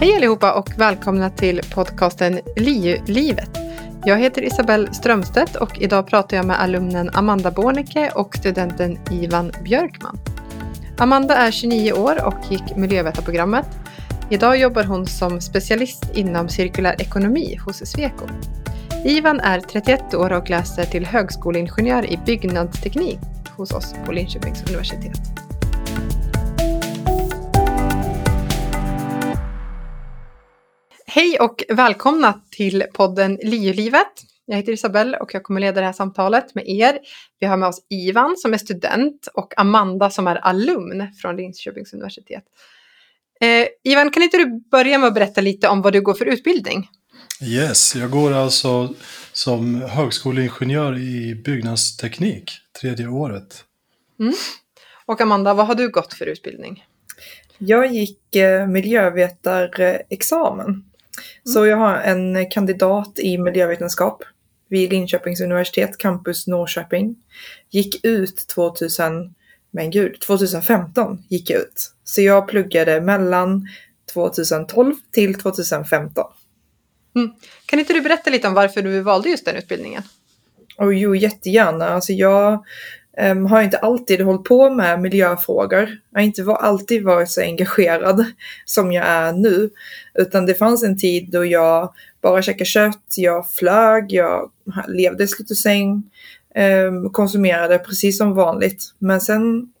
Hej allihopa och välkomna till podcasten LiU-livet. Jag heter Isabelle Strömstedt och idag pratar jag med alumnen Amanda Bornecke och studenten Ivan Björkman. Amanda är 29 år och gick miljövetarprogrammet. Idag jobbar hon som specialist inom cirkulär ekonomi hos Sweco. Ivan är 31 år och läser till högskoleingenjör i byggnadsteknik hos oss på Linköpings universitet. Hej och välkomna till podden LiU-livet. Jag heter Isabelle och jag kommer leda det här samtalet med er. Vi har med oss Ivan som är student och Amanda som är alumn från Linköpings universitet. Eh, Ivan, kan inte du börja med att berätta lite om vad du går för utbildning? Yes, jag går alltså som högskoleingenjör i byggnadsteknik, tredje året. Mm. Och Amanda, vad har du gått för utbildning? Jag gick eh, miljövetarexamen så jag har en kandidat i miljövetenskap vid Linköpings universitet, campus Norrköping. Gick ut 2000, men gud, 2015 gick jag ut. Så jag pluggade mellan 2012 till 2015. Mm. Kan inte du berätta lite om varför du valde just den utbildningen? Och jo, jättegärna. Alltså jag um, har inte alltid hållit på med miljöfrågor. Jag har inte var, alltid varit så engagerad som jag är nu. Utan det fanns en tid då jag bara käkade kött, jag flög, jag levde i slut och säng, um, konsumerade precis som vanligt. Men sen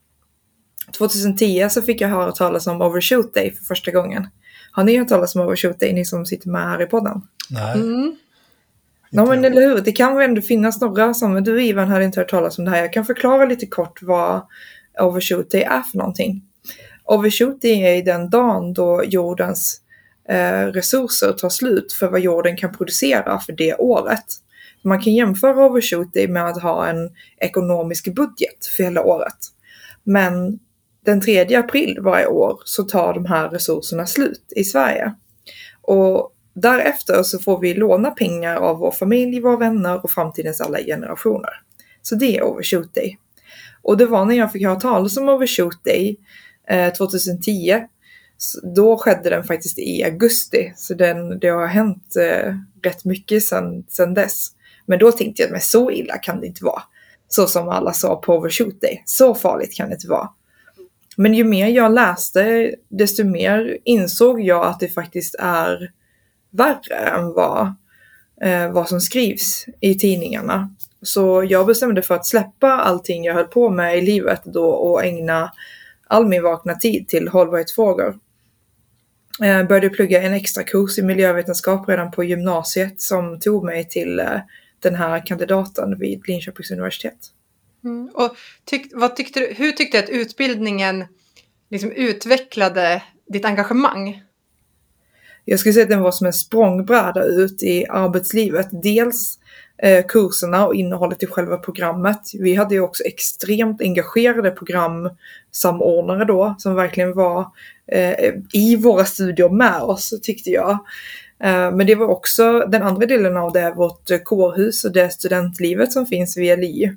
2010 så fick jag höra talas om Overshoot Day för första gången. Har ni hört talas om Overshoot Day, ni som sitter med här i podden? Nej. Mm. Ja men eller hur, det kan väl ändå finnas några som, du Ivan hade inte hört talas om det här. Jag kan förklara lite kort vad overshoot day är för någonting. Overshoot day är den dagen då jordens eh, resurser tar slut för vad jorden kan producera för det året. Man kan jämföra overshoot day med att ha en ekonomisk budget för hela året. Men den 3 april varje år så tar de här resurserna slut i Sverige. Och Därefter så får vi låna pengar av vår familj, våra vänner och framtidens alla generationer. Så det är Overshoot Day. Och det var när jag fick höra talas om Overshoot Day eh, 2010. Då skedde den faktiskt i augusti, så den, det har hänt eh, rätt mycket sedan dess. Men då tänkte jag, men så illa kan det inte vara. Så som alla sa på Overshoot Day. Så farligt kan det inte vara. Men ju mer jag läste, desto mer insåg jag att det faktiskt är värre än vad, eh, vad som skrivs i tidningarna. Så jag bestämde för att släppa allting jag höll på med i livet då och ägna all min vakna tid till hållbarhetsfrågor. Jag eh, började plugga en extra kurs i miljövetenskap redan på gymnasiet som tog mig till eh, den här kandidaten vid Linköpings universitet. Mm. Och tyck, vad tyckte du, hur tyckte du att utbildningen liksom utvecklade ditt engagemang? Jag skulle säga att den var som en språngbräda ut i arbetslivet. Dels eh, kurserna och innehållet i själva programmet. Vi hade ju också extremt engagerade programsamordnare då som verkligen var eh, i våra studier med oss tyckte jag. Eh, men det var också den andra delen av det, vårt eh, kårhus och det studentlivet som finns vid LI.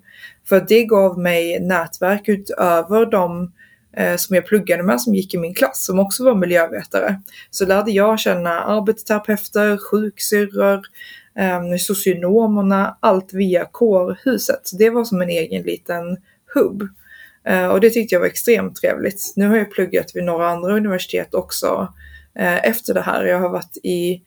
För det gav mig nätverk utöver de eh, Eh, som jag pluggade med som gick i min klass som också var miljövetare. Så lärde jag känna arbetsterapeuter, sjuksyrror, eh, socionomerna, allt via kårhuset. Så det var som en egen liten hubb. Eh, och det tyckte jag var extremt trevligt. Nu har jag pluggat vid några andra universitet också eh, efter det här. Jag har varit i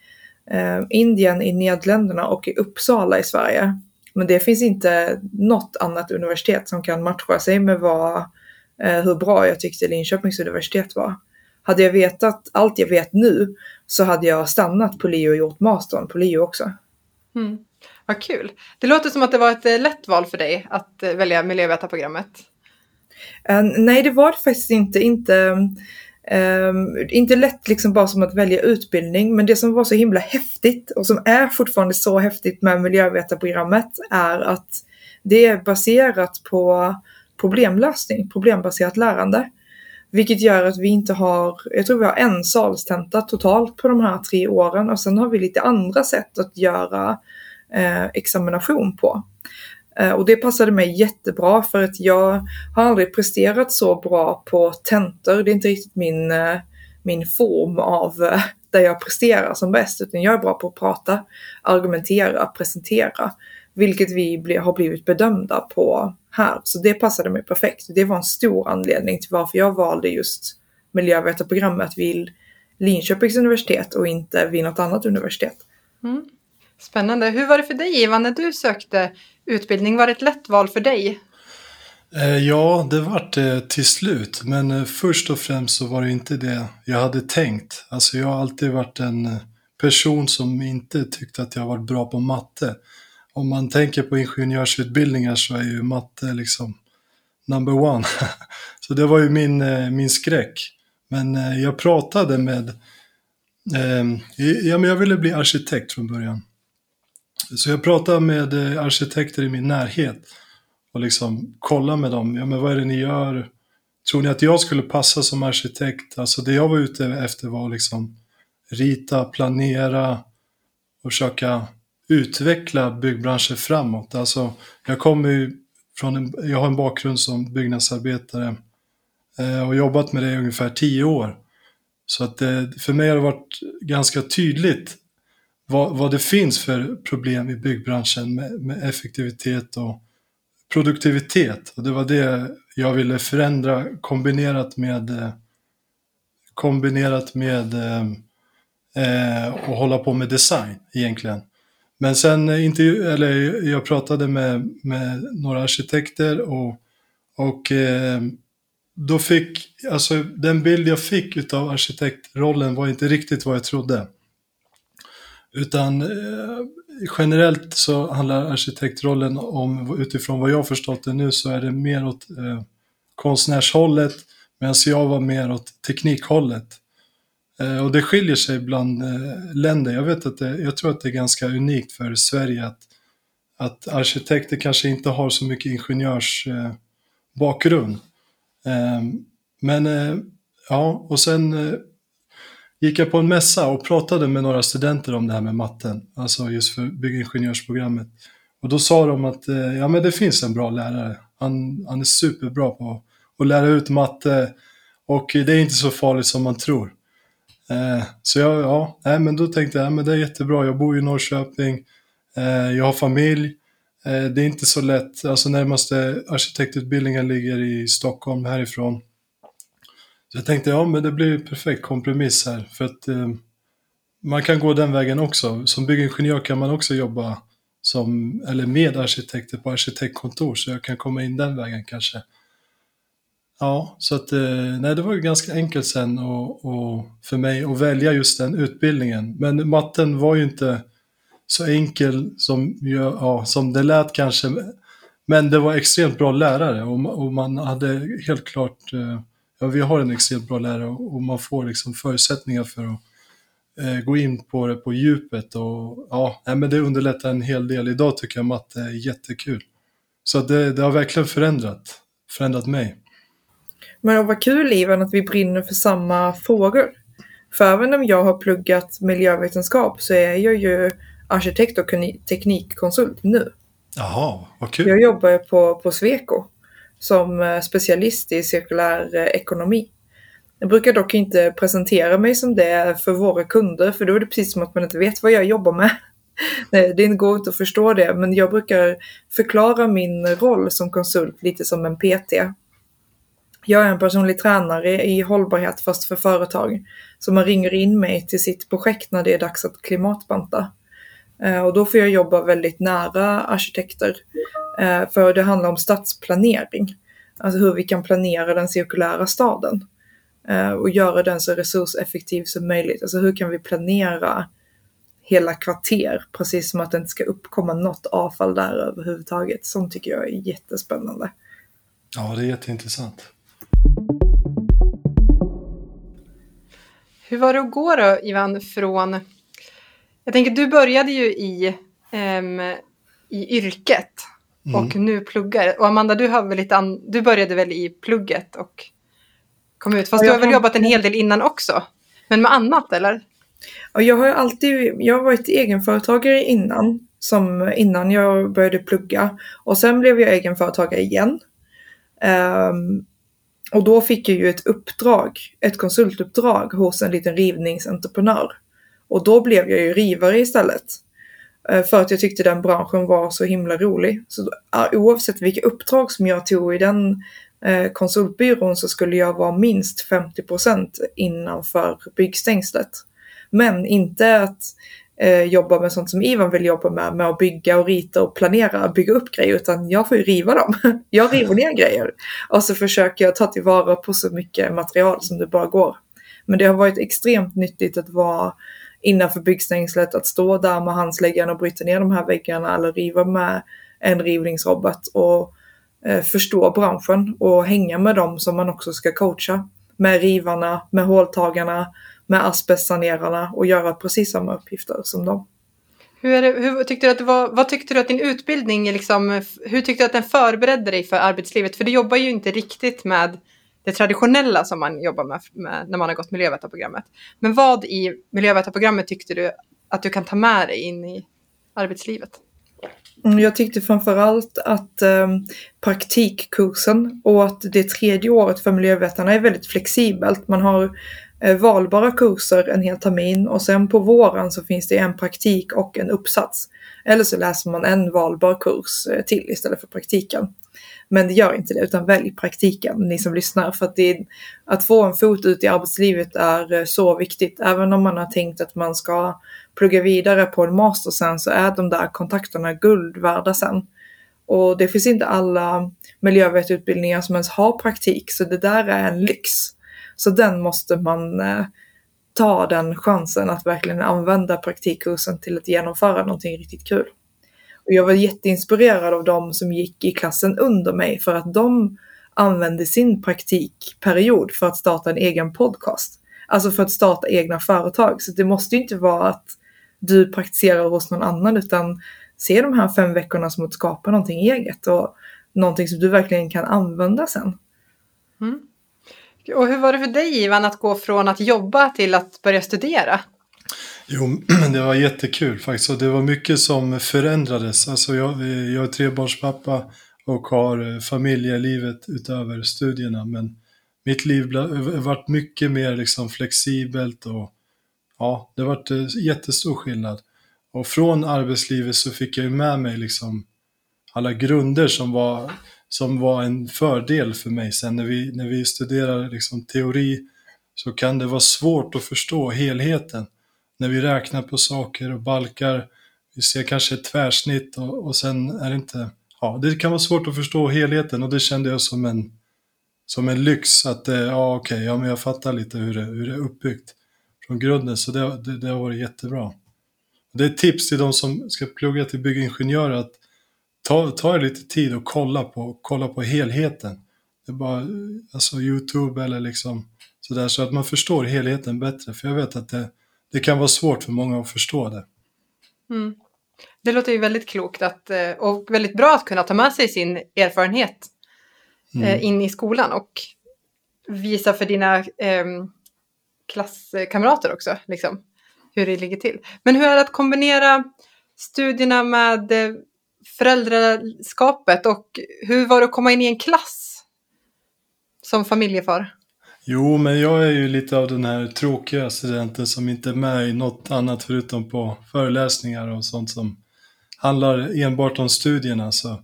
Indien, i Nederländerna och i Uppsala i Sverige. Men det finns inte något annat universitet som kan matcha sig med vad hur bra jag tyckte Linköpings universitet var. Hade jag vetat allt jag vet nu så hade jag stannat på LiU och gjort mastern på LiU också. Mm. Vad kul. Det låter som att det var ett eh, lätt val för dig att eh, välja miljövetarprogrammet. Uh, nej, det var det faktiskt inte. Inte, um, inte lätt liksom bara som att välja utbildning, men det som var så himla häftigt och som är fortfarande så häftigt med miljövetarprogrammet är att det är baserat på problemlösning, problembaserat lärande. Vilket gör att vi inte har, jag tror vi har en salstenta totalt på de här tre åren och sen har vi lite andra sätt att göra eh, examination på. Eh, och det passade mig jättebra för att jag har aldrig presterat så bra på tentor. Det är inte riktigt min, eh, min form av eh, där jag presterar som bäst, utan jag är bra på att prata, argumentera, presentera, vilket vi bli, har blivit bedömda på här. Så det passade mig perfekt. Det var en stor anledning till varför jag valde just miljövetarprogrammet vid Linköpings universitet och inte vid något annat universitet. Mm. Spännande. Hur var det för dig Ivan när du sökte utbildning? Var det ett lätt val för dig? Eh, ja, det var det till slut. Men eh, först och främst så var det inte det jag hade tänkt. Alltså jag har alltid varit en eh, person som inte tyckte att jag varit bra på matte. Om man tänker på ingenjörsutbildningar så är ju matte liksom number one. så det var ju min, eh, min skräck. Men eh, jag pratade med, ehm, ja men jag ville bli arkitekt från början. Så jag pratade med eh, arkitekter i min närhet och liksom kollade med dem. Ja, men vad är det ni gör? Tror ni att jag skulle passa som arkitekt? Alltså det jag var ute efter var liksom rita, planera och försöka utveckla byggbranschen framåt. Alltså jag kommer ju från en, jag har en bakgrund som byggnadsarbetare eh, och jobbat med det i ungefär tio år. Så att det, för mig har det varit ganska tydligt vad, vad det finns för problem i byggbranschen med, med effektivitet och produktivitet. Och det var det jag ville förändra kombinerat med eh, kombinerat med eh, eh, att hålla på med design egentligen. Men sen eh, intervju, eller jag pratade med, med några arkitekter och, och eh, då fick, alltså den bild jag fick utav arkitektrollen var inte riktigt vad jag trodde. Utan eh, generellt så handlar arkitektrollen om, utifrån vad jag förstått det nu, så är det mer åt eh, konstnärshållet medan jag var mer åt teknikhållet. Eh, och det skiljer sig bland eh, länder. Jag, vet att det, jag tror att det är ganska unikt för Sverige att, att arkitekter kanske inte har så mycket ingenjörsbakgrund. Eh, men ja, och sen gick jag på en mässa och pratade med några studenter om det här med matten, alltså just för byggingenjörsprogrammet. Och då sa de att ja, men det finns en bra lärare. Han, han är superbra på att lära ut matte och det är inte så farligt som man tror. Eh, så jag, ja, nej, men då tänkte jag, men det är jättebra, jag bor ju i Norrköping, eh, jag har familj, eh, det är inte så lätt, alltså närmaste arkitektutbildningen ligger i Stockholm härifrån. Så jag tänkte, ja men det blir perfekt kompromiss här. För att eh, man kan gå den vägen också. Som byggingenjör kan man också jobba som, eller med arkitekter på arkitektkontor. Så jag kan komma in den vägen kanske. Ja, så att eh, nej, det var ganska enkelt sen och, och för mig att välja just den utbildningen. Men matten var ju inte så enkel som, ja, som det lät kanske. Men det var extremt bra lärare och, och man hade helt klart eh, ja, vi har en extremt bra lärare och man får liksom förutsättningar för att eh, gå in på det på djupet och ja, nej, men det underlättar en hel del. Idag tycker jag matte är jättekul. Så det, det har verkligen förändrat, förändrat mig. Men vad kul Ivan att vi brinner för samma frågor. För även om jag har pluggat miljövetenskap så är jag ju arkitekt och teknikkonsult nu. Jaha, vad kul. Jag jobbar på, på Sweco som eh, specialist i cirkulär eh, ekonomi. Jag brukar dock inte presentera mig som det för våra kunder, för då är det precis som att man inte vet vad jag jobbar med. Det går inte att förstå det, men jag brukar förklara min roll som konsult lite som en PT. Jag är en personlig tränare i hållbarhet fast för företag. Så man ringer in mig till sitt projekt när det är dags att klimatbanta. Eh, och då får jag jobba väldigt nära arkitekter. Eh, för det handlar om stadsplanering. Alltså hur vi kan planera den cirkulära staden. Eh, och göra den så resurseffektiv som möjligt. Alltså hur kan vi planera hela kvarter, precis som att det inte ska uppkomma något avfall där överhuvudtaget. Sånt tycker jag är jättespännande. Ja, det är jätteintressant. Hur var det att gå då, Ivan, från jag tänker, du började ju i, um, i yrket mm. och nu pluggar. Och Amanda, du, har väl lite an- du började väl i plugget och kom ut. Fast du har väl jobbat en hel del innan också? Men med annat eller? Ja, jag har alltid jag har varit egenföretagare innan, som innan jag började plugga. Och sen blev jag egenföretagare igen. Um, och då fick jag ju ett uppdrag, ett konsultuppdrag hos en liten rivningsentreprenör Och då blev jag ju rivare istället. Eh, för att jag tyckte den branschen var så himla rolig. Så oavsett vilka uppdrag som jag tog i den eh, konsultbyrån så skulle jag vara minst 50% innanför byggstängslet. Men inte att eh, jobba med sånt som Ivan vill jobba med, med att bygga och rita och planera, bygga upp grejer, utan jag får ju riva dem. jag river ner grejer. Och så försöker jag ta tillvara på så mycket material som det bara går. Men det har varit extremt nyttigt att vara innanför byggstängslet, att stå där med handsläggaren och bryta ner de här väggarna eller riva med en rivningsrobot och eh, förstå branschen och hänga med dem som man också ska coacha. Med rivarna, med håltagarna, med asbestsanerarna och göra precis samma uppgifter som dem. Hur, det, hur tyckte du att var, vad tyckte du att din utbildning, liksom, hur tyckte du att den förberedde dig för arbetslivet? För du jobbar ju inte riktigt med det traditionella som man jobbar med, med när man har gått miljövetarprogrammet. Men vad i miljövetarprogrammet tyckte du att du kan ta med dig in i arbetslivet? Mm, jag tyckte framförallt att eh, praktikkursen och att det tredje året för miljövetarna är väldigt flexibelt. Man har Eh, valbara kurser en hel termin och sen på våren så finns det en praktik och en uppsats. Eller så läser man en valbar kurs eh, till istället för praktiken. Men det gör inte det, utan välj praktiken, ni som lyssnar. För att, det, att få en fot ut i arbetslivet är eh, så viktigt. Även om man har tänkt att man ska plugga vidare på en master sen så är de där kontakterna guld värda sen. Och det finns inte alla miljövetutbildningar som ens har praktik, så det där är en lyx. Så den måste man eh, ta den chansen att verkligen använda praktikkursen till att genomföra någonting riktigt kul. Och jag var jätteinspirerad av de som gick i klassen under mig för att de använde sin praktikperiod för att starta en egen podcast. Alltså för att starta egna företag. Så det måste ju inte vara att du praktiserar hos någon annan utan se de här fem veckorna som att skapa någonting eget och någonting som du verkligen kan använda sen. Mm. Och hur var det för dig Ivan att gå från att jobba till att börja studera? Jo, det var jättekul faktiskt. Och det var mycket som förändrades. Alltså jag, jag är trebarnspappa och har eh, familjelivet utöver studierna. Men mitt liv eh, varit mycket mer liksom flexibelt och ja, det varit eh, jättestor skillnad. Och från arbetslivet så fick jag ju med mig liksom alla grunder som var, som var en fördel för mig. Sen när vi, när vi studerar liksom teori så kan det vara svårt att förstå helheten när vi räknar på saker och balkar, vi ser kanske ett tvärsnitt och, och sen är det inte, ja, det kan vara svårt att förstå helheten och det kände jag som en, som en lyx att, det, ja okej, okay, ja men jag fattar lite hur det, hur det är uppbyggt från grunden, så det, det, det har varit jättebra. Det är ett tips till de som ska plugga till byggingenjörer att ta, ta er lite tid och kolla på, kolla på helheten. Det är bara alltså YouTube eller liksom sådär så att man förstår helheten bättre. För jag vet att det, det kan vara svårt för många att förstå det. Mm. Det låter ju väldigt klokt att, eh, och väldigt bra att kunna ta med sig sin erfarenhet mm. Eh, in i skolan och visa för dina eh, klasskamrater också liksom, hur det ligger till. Men hur är det att kombinera studierna med eh, föräldraskapet och hur var det att komma in i en klass som familjefar? Jo, men jag är ju lite av den här tråkiga studenten som inte är med i något annat förutom på föreläsningar och sånt som handlar enbart om studierna. Så.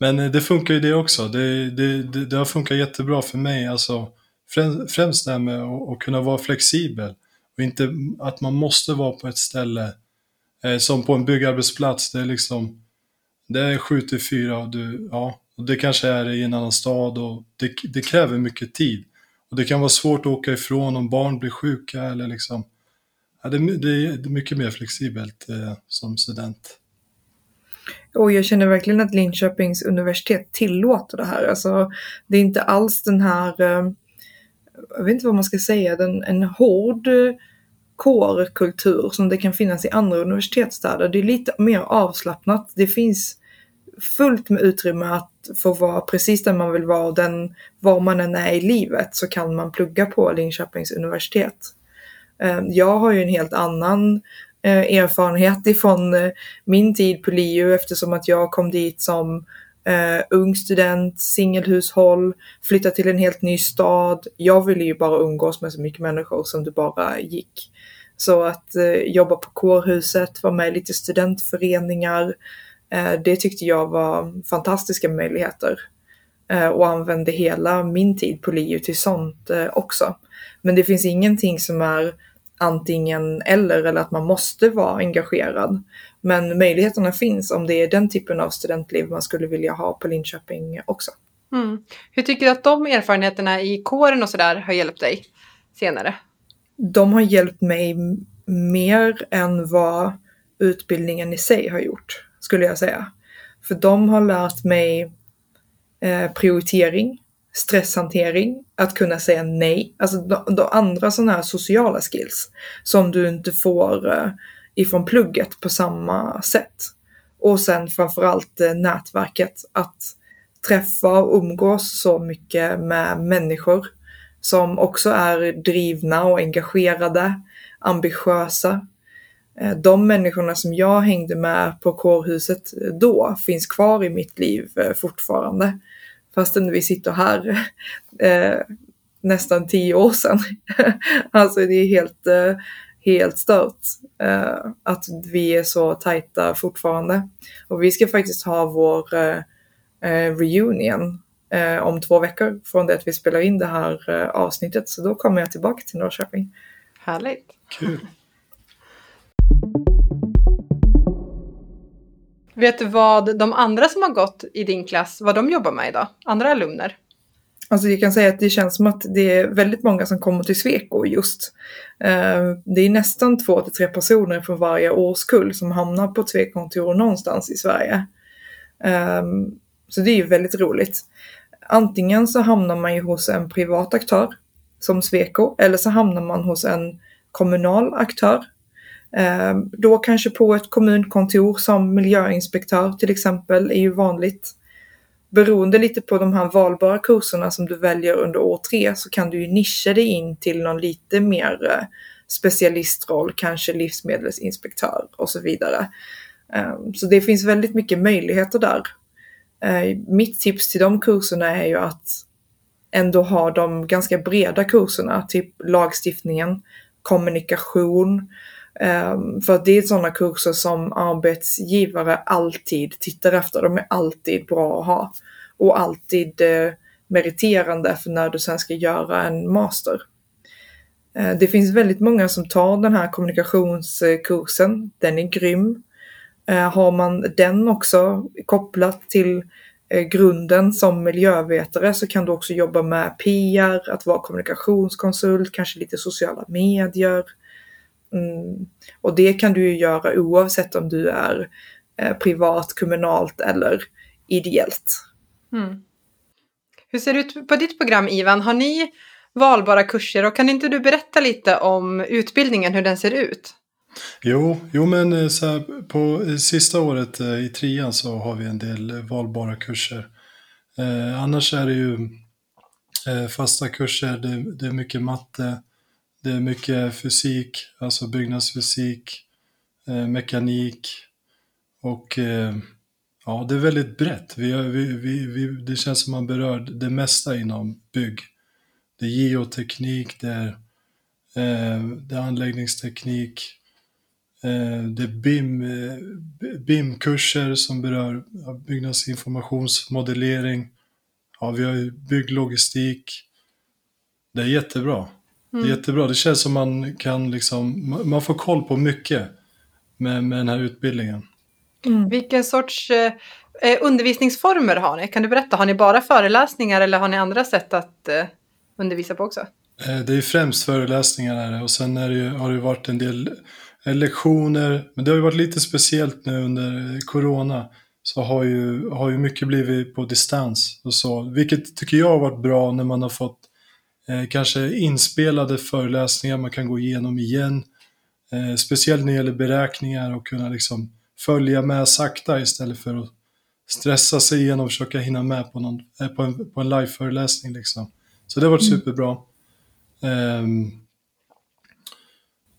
Men eh, det funkar ju det också. Det, det, det, det har funkat jättebra för mig. Alltså, främst det här med att, att, kunna vara flexibel och inte att man måste vara på ett ställe eh, som på en byggarbetsplats. Det är liksom det är 7 till 4 och du, ja, och det kanske är i en annan stad och det, det kräver mycket tid. Och det kan vara svårt att åka ifrån om barn blir sjuka eller liksom. Ja, det, det, är mycket mer flexibelt eh, som student. Och jag känner verkligen att Linköpings universitet tillåter det här. Alltså, det är inte alls den här, eh, jag vet inte vad man ska säga, den, en hård kårkultur som det kan finnas i andra universitetsstäder. Det är lite mer avslappnat. Det finns fullt med utrymme att få vara precis där man vill vara och den, var man än är i livet så kan man plugga på Linköpings universitet. Eh, jag har ju en helt annan eh, erfarenhet ifrån eh, min tid på LiU eftersom att jag kom dit som eh, ung student, singelhushåll, flytta till en helt ny stad. Jag ville ju bara umgås med så mycket människor som det bara gick. Så att eh, jobba på kårhuset, vara med i lite studentföreningar, eh, det tyckte jag var fantastiska möjligheter. Eh, och använde hela min tid på LiU till sånt eh, också. Men det finns ingenting som är antingen eller eller att man måste vara engagerad. Men möjligheterna finns om det är den typen av studentliv man skulle vilja ha på Linköping också. Mm. Hur tycker du att de erfarenheterna i kåren och sådär har hjälpt dig senare? De har hjälpt mig mer än vad utbildningen i sig har gjort, skulle jag säga. För de har lärt mig eh, prioritering, stresshantering, att kunna säga nej. Alltså de, de andra sådana här sociala skills som du inte får eh, ifrån plugget på samma sätt. Och sen framförallt eh, nätverket, att träffa och umgås så mycket med människor som också är drivna och engagerade, ambitiösa. Eh, de människorna som jag hängde med på kårhuset eh, då finns kvar i mitt liv fortfarande. Fastän vi sitter här nästan tio år sedan. alltså det är helt, helt stört eh, att vi är så tajta fortfarande. Och vi ska faktiskt ha vår eh, eh reunion eh, om två veckor från det att vi spelar in det här eh, avsnittet. Så då kommer jag tillbaka till Norrköping. Härligt. Kul. Vet du vad de andra som har gått i din klass, vad de jobbar med idag? Andra alumner? Alltså jag kan säga att det känns som att det är väldigt många som kommer till Sweco just. Eh, det är nästan två till tre personer från varje årskull som hamnar på ett Sweco-kontor någonstans i Sverige. Ehm, så det är ju väldigt roligt. Antingen så hamnar man ju hos en privat aktör som Sweco eller så hamnar man hos en kommunal aktör ehm, då kanske på ett kommunkontor som miljöinspektör till exempel är ju vanligt. Beroende lite på de här valbara kurserna som du väljer under år tre så kan du ju nischa dig in till någon lite mer eh, specialistroll, kanske livsmedelsinspektör och så vidare. Ehm, så det finns väldigt mycket möjligheter där. Eh, mitt tips till de kurserna är ju att ändå ha de ganska breda kurserna, typ lagstiftningen, kommunikation, Ehm, för att det är sådana kurser som arbetsgivare alltid tittar efter. De är alltid bra att ha. Och alltid eh, meriterande för när du sen ska göra en master. Ehm, det finns väldigt många som tar den här kommunikationskursen. Den är grym. Ehm, har man den också kopplat till eh, grunden som miljövetare så kan du också jobba med PR, att vara kommunikationskonsult, kanske lite sociala medier Mm. Och det kan du ju göra oavsett om du är eh, privat, kommunalt eller ideellt. Mm. Hur ser det ut på ditt program Ivan? Har ni valbara kurser och kan inte du berätta lite om utbildningen, hur den ser ut? Jo, jo men eh, så här, på eh, sista året eh, i trean så har vi en del valbara kurser. Eh, annars är det ju eh, fasta kurser, det, det, är mycket matte, det är mycket fysik, alltså byggnadsfysik, eh, mekanik och eh, ja, det är väldigt brett. Vi, vi, vi, vi, det känns som man berör det mesta inom bygg. Det är geoteknik, det är, eh, det är anläggningsteknik, eh, det är BIM, eh, BIM-kurser som berör byggnadsinformationsmodellering. Ja, vi har bygglogistik. Det är jättebra. Det är mm. jättebra. Det känns som man kan liksom, man får koll på mycket med, med den här utbildningen. Mm. Vilken sorts eh, eh, undervisningsformer har ni? Kan du berätta? Har ni bara föreläsningar eller har ni andra sätt att eh, undervisa på också? Eh, det är främst föreläsningar och sen är det ju, har det varit en del eh, lektioner. Men det har ju varit lite speciellt nu under corona. Så har ju, har ju mycket blivit på distans och så. Vilket tycker jag har varit bra när man har fått Eh, kanske inspelade föreläsningar man kan gå igenom igen. Eh, speciellt när det gäller beräkningar och kunna liksom följa med sakta istället för att stressa sig igenom och försöka hinna med på, någon, eh, på en, på en live-föreläsning. Liksom. Så det har varit mm. superbra. Um,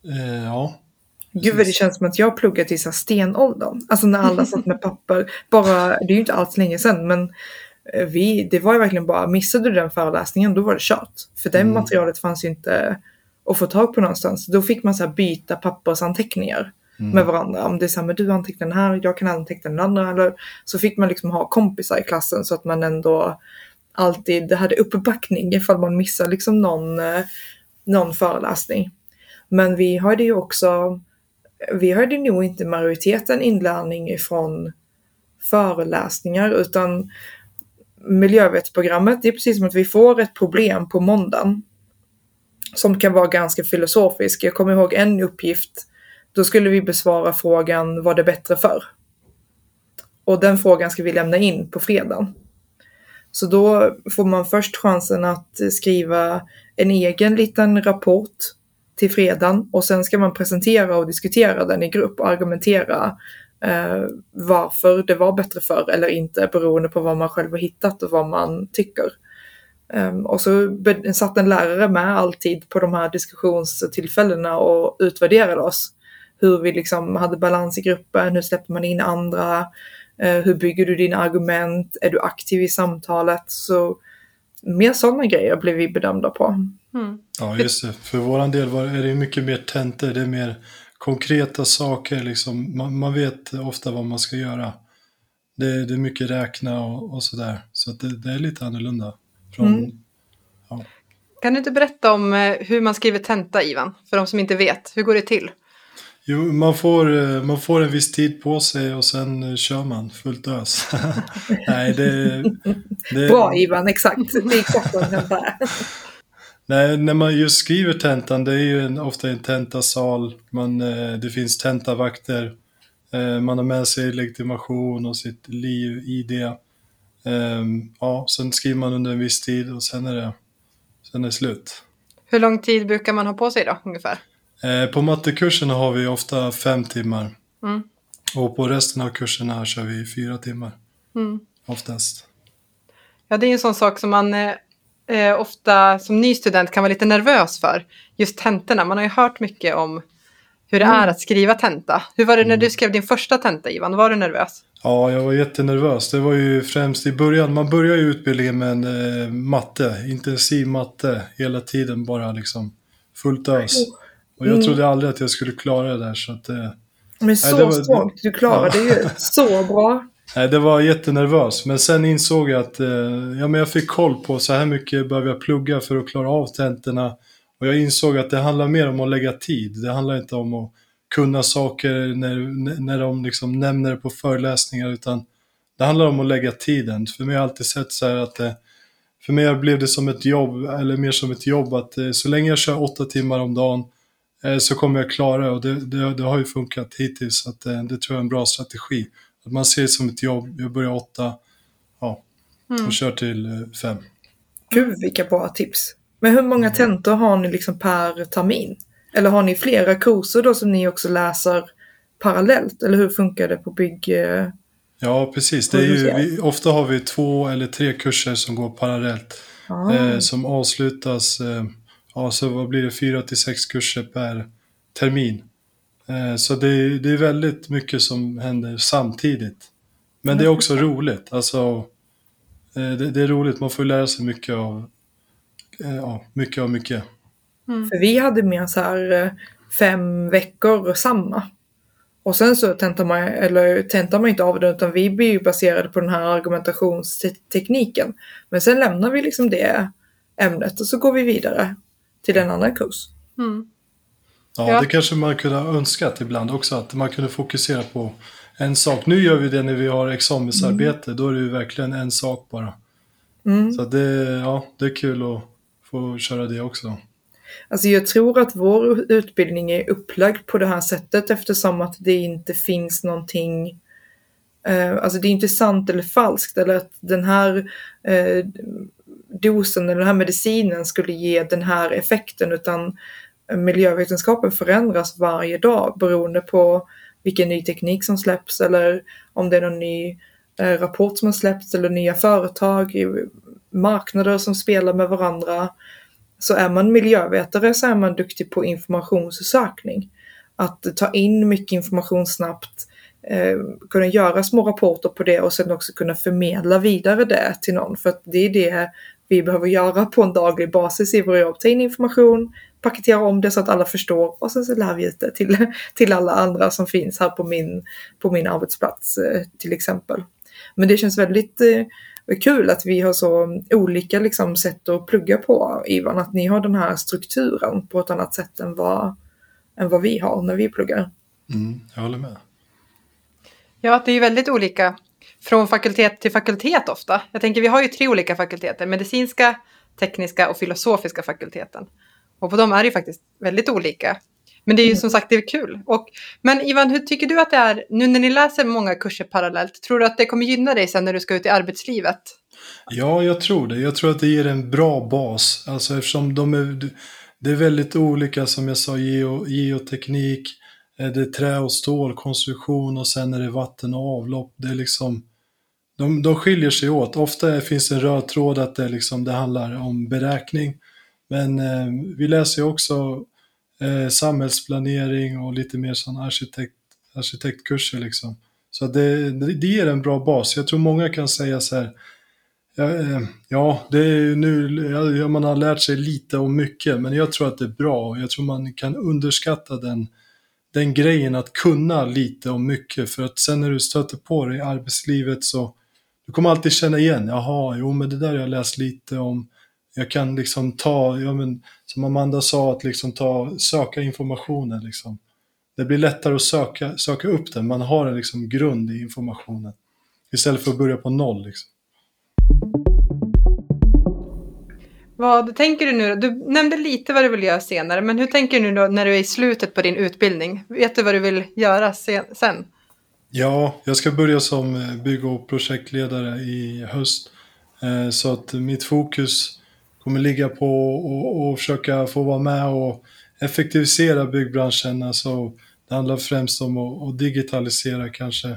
uh, ja. Gud vad det känns som att jag pluggat i stenåldern. Alltså när alla satt med papper. Bara, det är ju inte alls länge sedan men Eh, vi, det var ju verkligen bara, missade du den föreläsningen då var det kört. För det mm. materialet fanns ju inte och få tag på någonstans. Då fick man så byta pappersanteckningar Mm. med varandra. Om det är så här, men du antecknar den här, jag kan anteckna den andra. Eller, så fick man liksom ha kompisar i klassen så att man ändå alltid hade uppbackning ifall man missar liksom någon, eh, någon föreläsning. Men vi hade ju också, vi hade nog inte majoriteten inlärning ifrån föreläsningar utan miljövetsprogrammet, det är precis som att vi får ett problem på måndagen som kan vara ganska filosofisk. Jag kommer ihåg en uppgift, då skulle vi besvara frågan var det bättre för? Och den frågan ska vi lämna in på fredagen. Så då får man först chansen att skriva en egen liten rapport till fredagen och sen ska man presentera och diskutera den i grupp och argumentera eh, varför det var bättre för eller inte beroende på vad man själv har hittat och vad man tycker. Um, och så satt en lärare med alltid på de här diskussionstillfällena och utvärderade oss. Hur vi liksom hade balans i gruppen, hur släppte man in andra, eh, hur bygger du dina argument, är du aktiv i samtalet? Så mer sådana grejer blev vi bedömda på. Mm. Ja, just det. För våran del var, är det mycket mer tentor. Det är mer konkreta saker. Liksom. Man, man vet ofta vad man ska göra. Det, det är mycket räkna och, och sådär. Så att det, det är lite annorlunda. Från, Mm. Kan du inte berätta om eh, hur man skriver tenta, Ivan? För de som inte vet, hur går det till? Jo, man får, eh, man får en viss tid på sig och sen eh, kör man fullt ös. Nej, det, det, Bra Ivan, exakt. Det är exakt vad. Nej, när man just skriver tentan, det är ju en, ofta en tentasal, man, eh, det finns tentavakter, eh, man har med sig legitimation och sitt liv-ID. Ehm, ja, sen skriver man under en viss tid och sen är det, sen är det slut. Hur lång tid brukar man ha på sig då, ungefär? Eh, på mattekurserna har vi ofta fem timmar Mm. och på resten av kurserna kör vi fyra timmar Mm. oftast. Ja, det är ju en sån sak som man eh, ofta som ny student kan vara lite nervös för. Just tentorna. Man har ju hört mycket om hur det Mm. är att skriva tenta. Hur var det när du skrev din första tenta, Ivan? Var du nervös? Ja, jag var jättenervös. Det var ju främst i början. Man börjar ju utbildningen med en eh, matte, intensiv matte hela tiden bara liksom fullt ös. Och jag Mm. trodde aldrig att jag skulle klara det där så att eh, Men så det var- strångt, du klarade det ju så bra. nej, det var jättenervös. Men sen insåg jag att eh, ja, men jag fick koll på så här mycket behöver jag plugga för att klara av tentorna. Och jag insåg att det handlar mer om att lägga tid. Det handlar inte om att kunna saker när, när de liksom nämner det på föreläsningar utan det handlar om att lägga tiden. För mig har jag alltid sett så här att det, för mig blev det som ett jobb, eller mer som ett jobb att eh, så länge jag kör åtta timmar om dagen eh, så kommer jag klara det och det, det, det har ju funkat hittills. Så att, eh, det tror jag är en bra strategi. Att man ser det som ett jobb, jag börjar åtta ja, Mm. och kör till eh, fem. Gud vilka bra tips. Men hur många tentor har ni liksom per termin? Eller har ni flera kurser då som ni också läser parallellt? Eller hur funkar det på bygg... eh, Ja, precis. Det är ju, vi, ofta har vi två eller tre kurser som går parallellt. Ah. eh, som avslutas, eh, ja så vad blir det, fyra till sex kurser per termin. Eh, så det, är- det är väldigt mycket som händer samtidigt. Men det är också roligt, alltså eh, det, det är roligt, man får lära sig mycket av, eh, ja, mycket av mycket. För vi hade mer så här fem veckor samma. Och sen så tentar man, eller tentar man inte av det utan vi blir ju baserade på den här argumentationstekniken. Men sen lämnar vi liksom det ämnet och så går vi vidare till en annan kurs. Mm. Ja, Ja. det kanske man kunde ha önskat ibland också, att man kunde fokusera på en sak. Nu gör vi det när vi har examensarbete, då är det ju verkligen en sak bara. Mm. Så det, ja, det är kul att få köra det också. Alltså jag tror att vår utbildning är upplagd på det här sättet eftersom att det inte finns någonting eh, Alltså det är inte sant eller falskt eller att den här eh, dosen eller den här medicinen skulle ge den här effekten utan miljövetenskapen förändras varje dag beroende på vilken ny teknik som släpps eller om det är någon ny eh, rapport som har släppts eller nya företag, marknader som spelar med varandra. Så är man miljövetare så är man duktig på informationssökning. Att ta in mycket information snabbt, eh, kunna göra små rapporter på det och sen också kunna förmedla vidare det till någon. För att det är det vi behöver göra på en daglig basis i våra jobb. Ta in information, paketera om det så att alla förstår och sen så lär vi ut det till, till alla andra som finns här på min, på min arbetsplats eh, till exempel. Men det känns väldigt eh, kul att vi har så olika liksom, sätt att plugga på Ivan. Att ni har den här strukturen på ett annat sätt än vad, än vad vi har när vi pluggar. Mm, jag håller med. Ja, det är ju väldigt olika från fakultet till fakultet ofta. Jag tänker, vi har ju tre olika fakulteter, medicinska, tekniska och filosofiska fakulteten. Och på dem är det ju faktiskt väldigt olika. Men det är ju som sagt det är kul. Och, men Ivan, hur tycker du att det är nu när ni läser många kurser parallellt? Tror du att det kommer gynna dig sen när du ska ut i arbetslivet? Ja, jag tror det. Jag tror att det ger en bra bas. Alltså eftersom de är, det är väldigt olika som jag sa, geo, geoteknik, eh, det är trä och stålkonstruktion och sen är det vatten och avlopp. Det är liksom, de, de skiljer sig åt. Ofta finns det en röd tråd att det, liksom, det handlar om beräkning. Men eh, vi läser ju också eh, samhällsplanering och lite mer sån arkitekt, arkitektkurser liksom. Så det, det ger en bra bas. Jag tror många kan säga så här, ja, eh, ja det är nu, ja, man har lärt sig lite och mycket, men jag tror att det är bra. Jag tror man kan underskatta den, den grejen att kunna lite och mycket, för att sen när du stöter på det i arbetslivet så du kommer alltid känna igen, jaha, jo men det där har jag läst lite om, jag kan liksom ta, ja, men, som Amanda sa, att liksom ta, söka informationen. Liksom. Det blir lättare att söka, söka upp den, man har en liksom grund i informationen. Istället för att börja på noll. Liksom. Vad tänker du nu Du nämnde lite vad du vill göra senare, men hur tänker du nu när du är i slutet på din utbildning? Vet du vad du vill göra sen? Ja, jag ska börja som eh, bygg och projektledare i höst. Eh, så att mitt fokus kommer ligga på och, och försöka få vara med och effektivisera byggbranschen. Alltså, det handlar främst om att, att digitalisera kanske.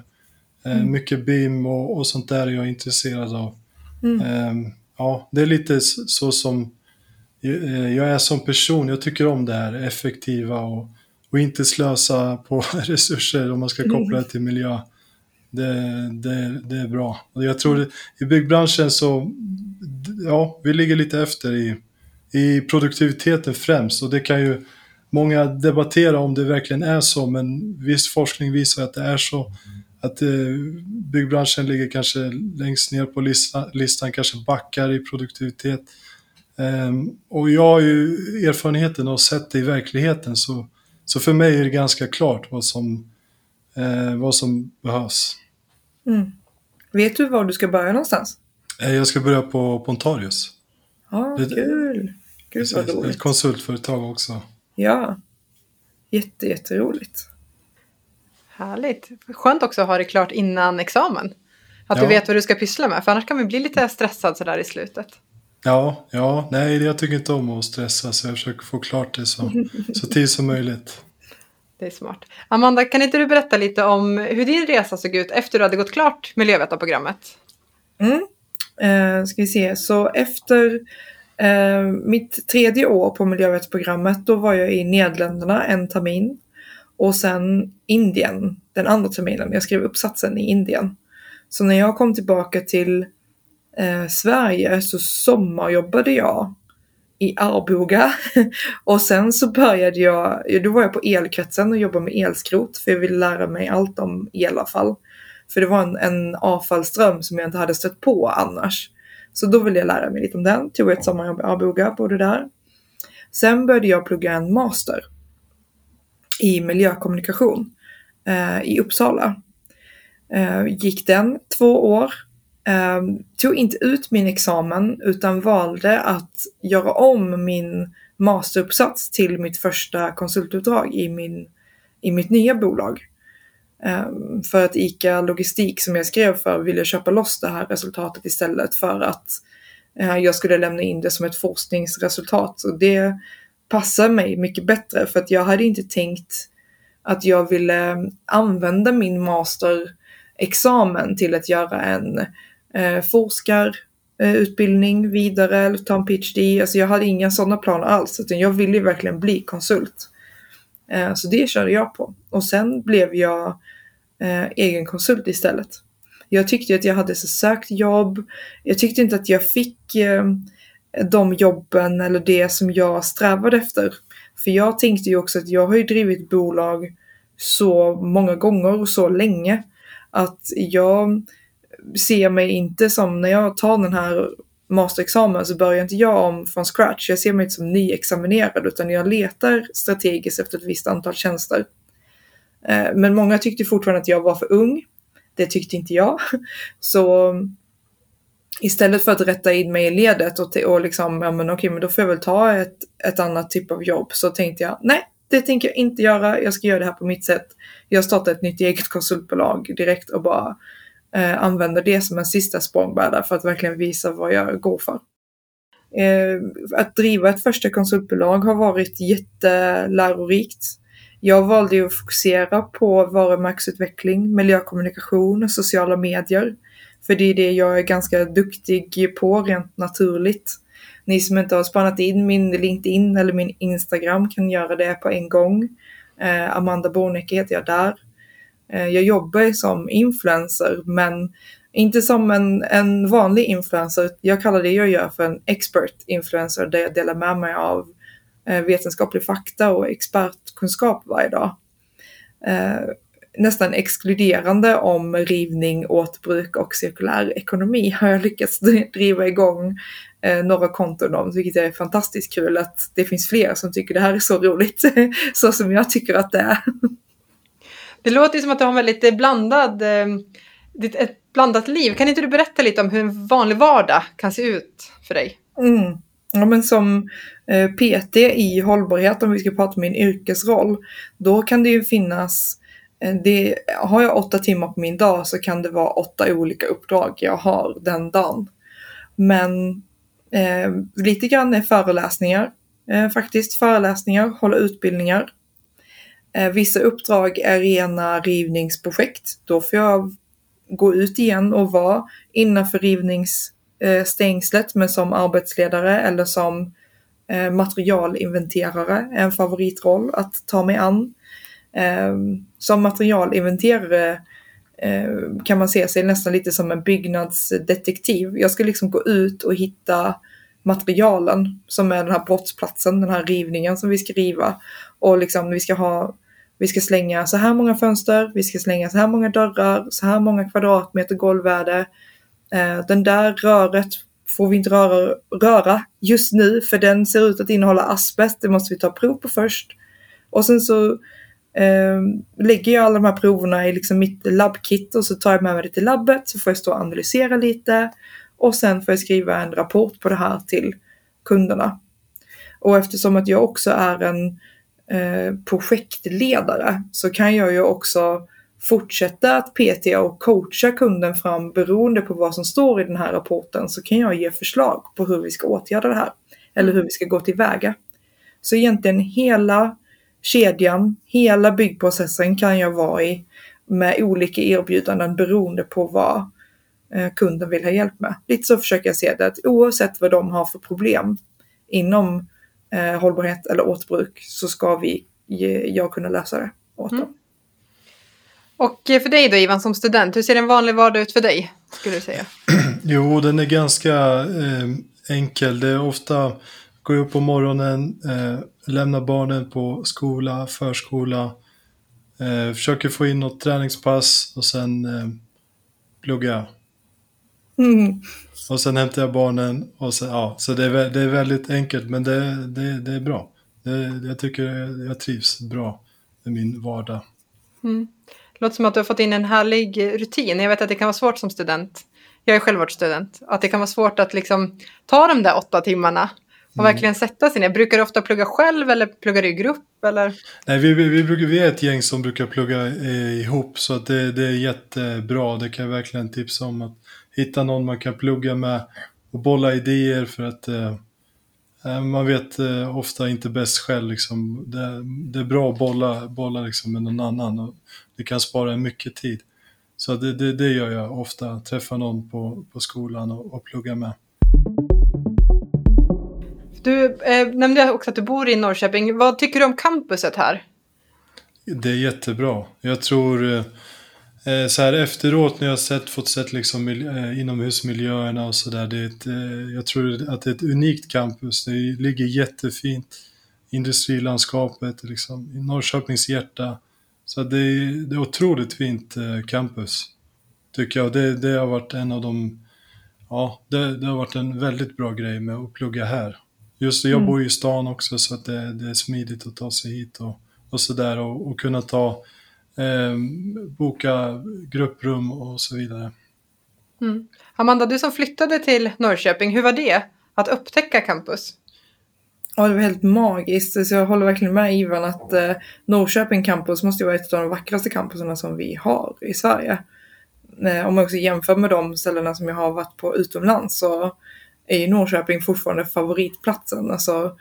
Eh, mm. Mycket BIM och, och, sånt där är jag intresserad av. Mm. Eh, ja, det är lite så som eh, jag är som person. Jag tycker om det här effektiva och, och inte slösa på resurser om man ska koppla det till miljö. Det, det, det är bra. Och jag tror det, i byggbranschen så ja, vi ligger lite efter i, i produktiviteten främst och det kan ju många debattera om det verkligen är så, men viss forskning visar att det är så. Att eh, byggbranschen ligger kanske längst ner på listan, listan kanske backar i produktivitet. Um, och jag har ju erfarenheten och sett det i verkligheten, så, så för mig är det ganska klart vad som, eh, vad som behövs. Mm. Vet du var du ska börja någonstans? Eh, jag ska börja på Pontarius. Ja, ah, kul. Gud vad roligt. Ett konsultföretag också. Ja, Jätte, jätteroligt. Härligt. Skönt också att ha det klart innan examen. Att ja. du vet vad du ska pyssla med, för annars kan man bli lite stressad sådär i slutet. Ja, ja, nej, jag tycker inte om att stressa så jag försöker få klart det så, så tid som möjligt. Det är smart. Amanda, kan inte du berätta lite om hur din resa såg ut efter du hade gått klart miljövetarprogrammet? Mm. Eh, ska vi se, så efter eh, mitt tredje år på miljövetarprogrammet då var jag i Nederländerna en termin och sen Indien den andra terminen. Jag skrev uppsatsen i Indien. Så när jag kom tillbaka till eh, Sverige så sommarjobbade jag i Arboga och sen så började jag, då var jag på elkretsen och jobbade med elskrot för jag ville lära mig allt om elavfall. För det var en, en avfallsström som jag inte hade stött på annars. Så då ville jag lära mig lite om den. Tog ett sommarjobb i Arboga, bodde där. Sen började jag plugga en master i miljökommunikation eh, i Uppsala. Eh, gick den två år. Eh, tog inte ut min examen utan valde att göra om min masteruppsats till mitt första konsultuppdrag i, min, i mitt nya bolag. Ehm, för att ICA Logistik som jag skrev för ville köpa loss det här resultatet istället för att eh, jag skulle lämna in det som ett forskningsresultat. Och det passar mig mycket bättre för att jag hade inte tänkt att jag ville använda min masterexamen till att göra en eh, forskarutbildning eh, vidare eller ta en PhD. Alltså jag hade inga sådana planer alls utan jag ville verkligen bli konsult. Eh, så det körde jag på. Och sen blev jag eh, egen konsult istället. Jag tyckte att jag hade så sökt jobb. Jag tyckte inte att jag fick eh, de jobben eller det som jag strävade efter. För jag tänkte ju också att jag har ju drivit bolag så många gånger och så länge att jag ser mig inte som när jag tar den här masterexamen så börjar inte jag om från scratch. Jag ser mig inte som nyexaminerad utan jag letar strategiskt efter ett visst antal tjänster. Eh, men många tyckte fortfarande att jag var för ung. Det tyckte inte jag. Så istället för att rätta in mig i ledet och, och liksom, ja men okej, men då får jag väl ta ett, ett annat typ av jobb. Så tänkte jag, nej, det tänker jag inte göra. Jag ska göra det här på mitt sätt. Jag startar ett nytt eget konsultbolag direkt och bara eh, använder det som en sista språngbräda för att verkligen visa vad jag går för. Eh, att driva ett första konsultbolag har varit jättelärorikt. Jag valde ju att fokusera på varumärkesutveckling, miljökommunikation och sociala medier. För det är det jag är ganska duktig på rent naturligt. Ni som inte har spanat in min LinkedIn eller min Instagram kan göra det på en gång. Eh, Amanda Bornecke heter jag där. Eh, jag jobbar som influencer men inte som en, en vanlig influencer. Jag kallar det jag gör för en expert influencer där jag delar med mig av eh, vetenskaplig fakta och expertkunskap varje dag. Eh, nästan exkluderande om rivning, återbruk och cirkulär ekonomi har jag lyckats driva igång några konton om, vilket är fantastiskt kul att det finns fler som tycker det här är så roligt, så som jag tycker att det är. Det låter som att du har en väldigt eh, blandad, eh, ett blandat liv. Kan inte du berätta lite om hur en vanlig vardag kan se ut för dig? Mm. Ja, men som eh, PT i hållbarhet, om vi ska prata om min yrkesroll, då kan det ju finnas det, har jag åtta timmar på min dag så kan det vara åtta olika uppdrag jag har den dagen. Men eh, lite grann är föreläsningar, eh, faktiskt föreläsningar, hålla utbildningar. Eh, vissa uppdrag är rena rivningsprojekt. Då får jag gå ut igen och vara innanför rivningsstängslet eh, men som arbetsledare eller som eh, materialinventerare är en favoritroll att ta mig an. Som materialinventerare kan man se sig nästan lite som en byggnadsdetektiv. Jag ska liksom gå ut och hitta materialen som är den här brottsplatsen, den här rivningen som vi ska riva. Och liksom vi ska ha vi ska slänga så här många fönster, vi ska slänga så här många dörrar, så här många kvadratmeter golvvärde. Eh, den där röret får vi inte röra, röra just nu för den ser ut att innehålla asbest. Det måste vi ta prov på först. Och sen så eh, lägger jag alla de här proverna i liksom mitt labbkit och så tar jag med mig det till labbet så får jag stå och analysera lite och sen får jag skriva en rapport på det här till kunderna. Och eftersom att jag också är en Eh, projektledare så kan jag ju också fortsätta att PT och coacha kunden fram beroende på vad som står i den här rapporten så kan jag ge förslag på hur vi ska åtgärda det här. Eller hur vi ska gå tillväga. Så egentligen hela kedjan, hela byggprocessen kan jag vara i med olika erbjudanden beroende på vad eh, kunden vill ha hjälp med. Lite så försöker jag se det att oavsett vad de har för problem inom eh, hållbarhet eller återbruk så ska vi, jag kunna lösa det åt dem. Mm. Och eh, för dig då Ivan som student, hur ser en vanlig vardag ut för dig? Skulle du säga? Jo, den är ganska eh, enkel. Det är ofta gå upp på morgonen, eh, lämna barnen på skola, förskola, eh, försöker få in något träningspass och sen eh, plugga. Mm. Och sen hämtar jag barnen och sen, ja, så det är, det är väldigt enkelt men det, det, det är bra. Det, jag tycker jag trivs bra med min vardag. Mm. Låter som att du har fått in en härlig rutin. Jag vet att det kan vara svårt som student. Jag är själv varit student. Att det kan vara svårt att liksom ta de där åtta timmarna och mm. verkligen sätta sig ner. Brukar du ofta plugga själv eller pluggar du i grupp? Eller? Nej, vi, vi, vi, brukar, vi är ett gäng som brukar plugga eh, ihop så att det, det är jättebra. Det kan jag verkligen tipsa om. att hitta någon man kan plugga med och bolla idéer för att eh, eh, man vet eh, ofta inte bäst själv. Liksom. Det, det, är bra att bolla, bolla liksom med någon annan och det kan spara mycket tid. Så det, det, det gör jag ofta, träffa någon på, på skolan och, och plugga med. Du eh, nämnde också att du bor i Norrköping. Vad tycker du om campuset här? Det är jättebra. Jag tror eh, så här efteråt när jag sett, fått sett liksom eh, inomhusmiljöerna och sådär. Eh, jag tror att det är ett unikt campus. Det ligger jättefint. Industrilandskapet, liksom, i Norrköpings hjärta. Så det är, det är otroligt fint eh, campus. Tycker jag. Det, det har varit en av de, ja, det, det har varit en väldigt bra grej med att plugga här. Just det, jag mm. bor ju i stan också så att det, det, är smidigt att ta sig hit och, och sådär och, och kunna ta, eh, boka grupprum och så vidare. Mm. Amanda, du som flyttade till Norrköping, hur var det att upptäcka campus? Ja, det var helt magiskt. Så jag håller verkligen med Ivan att eh, Norrköping campus måste vara ett av de vackraste campuserna som vi har i Sverige. Eh, om man också jämför med de ställena som jag har varit på utomlands så är ju Norrköping fortfarande favoritplatsen. Alltså,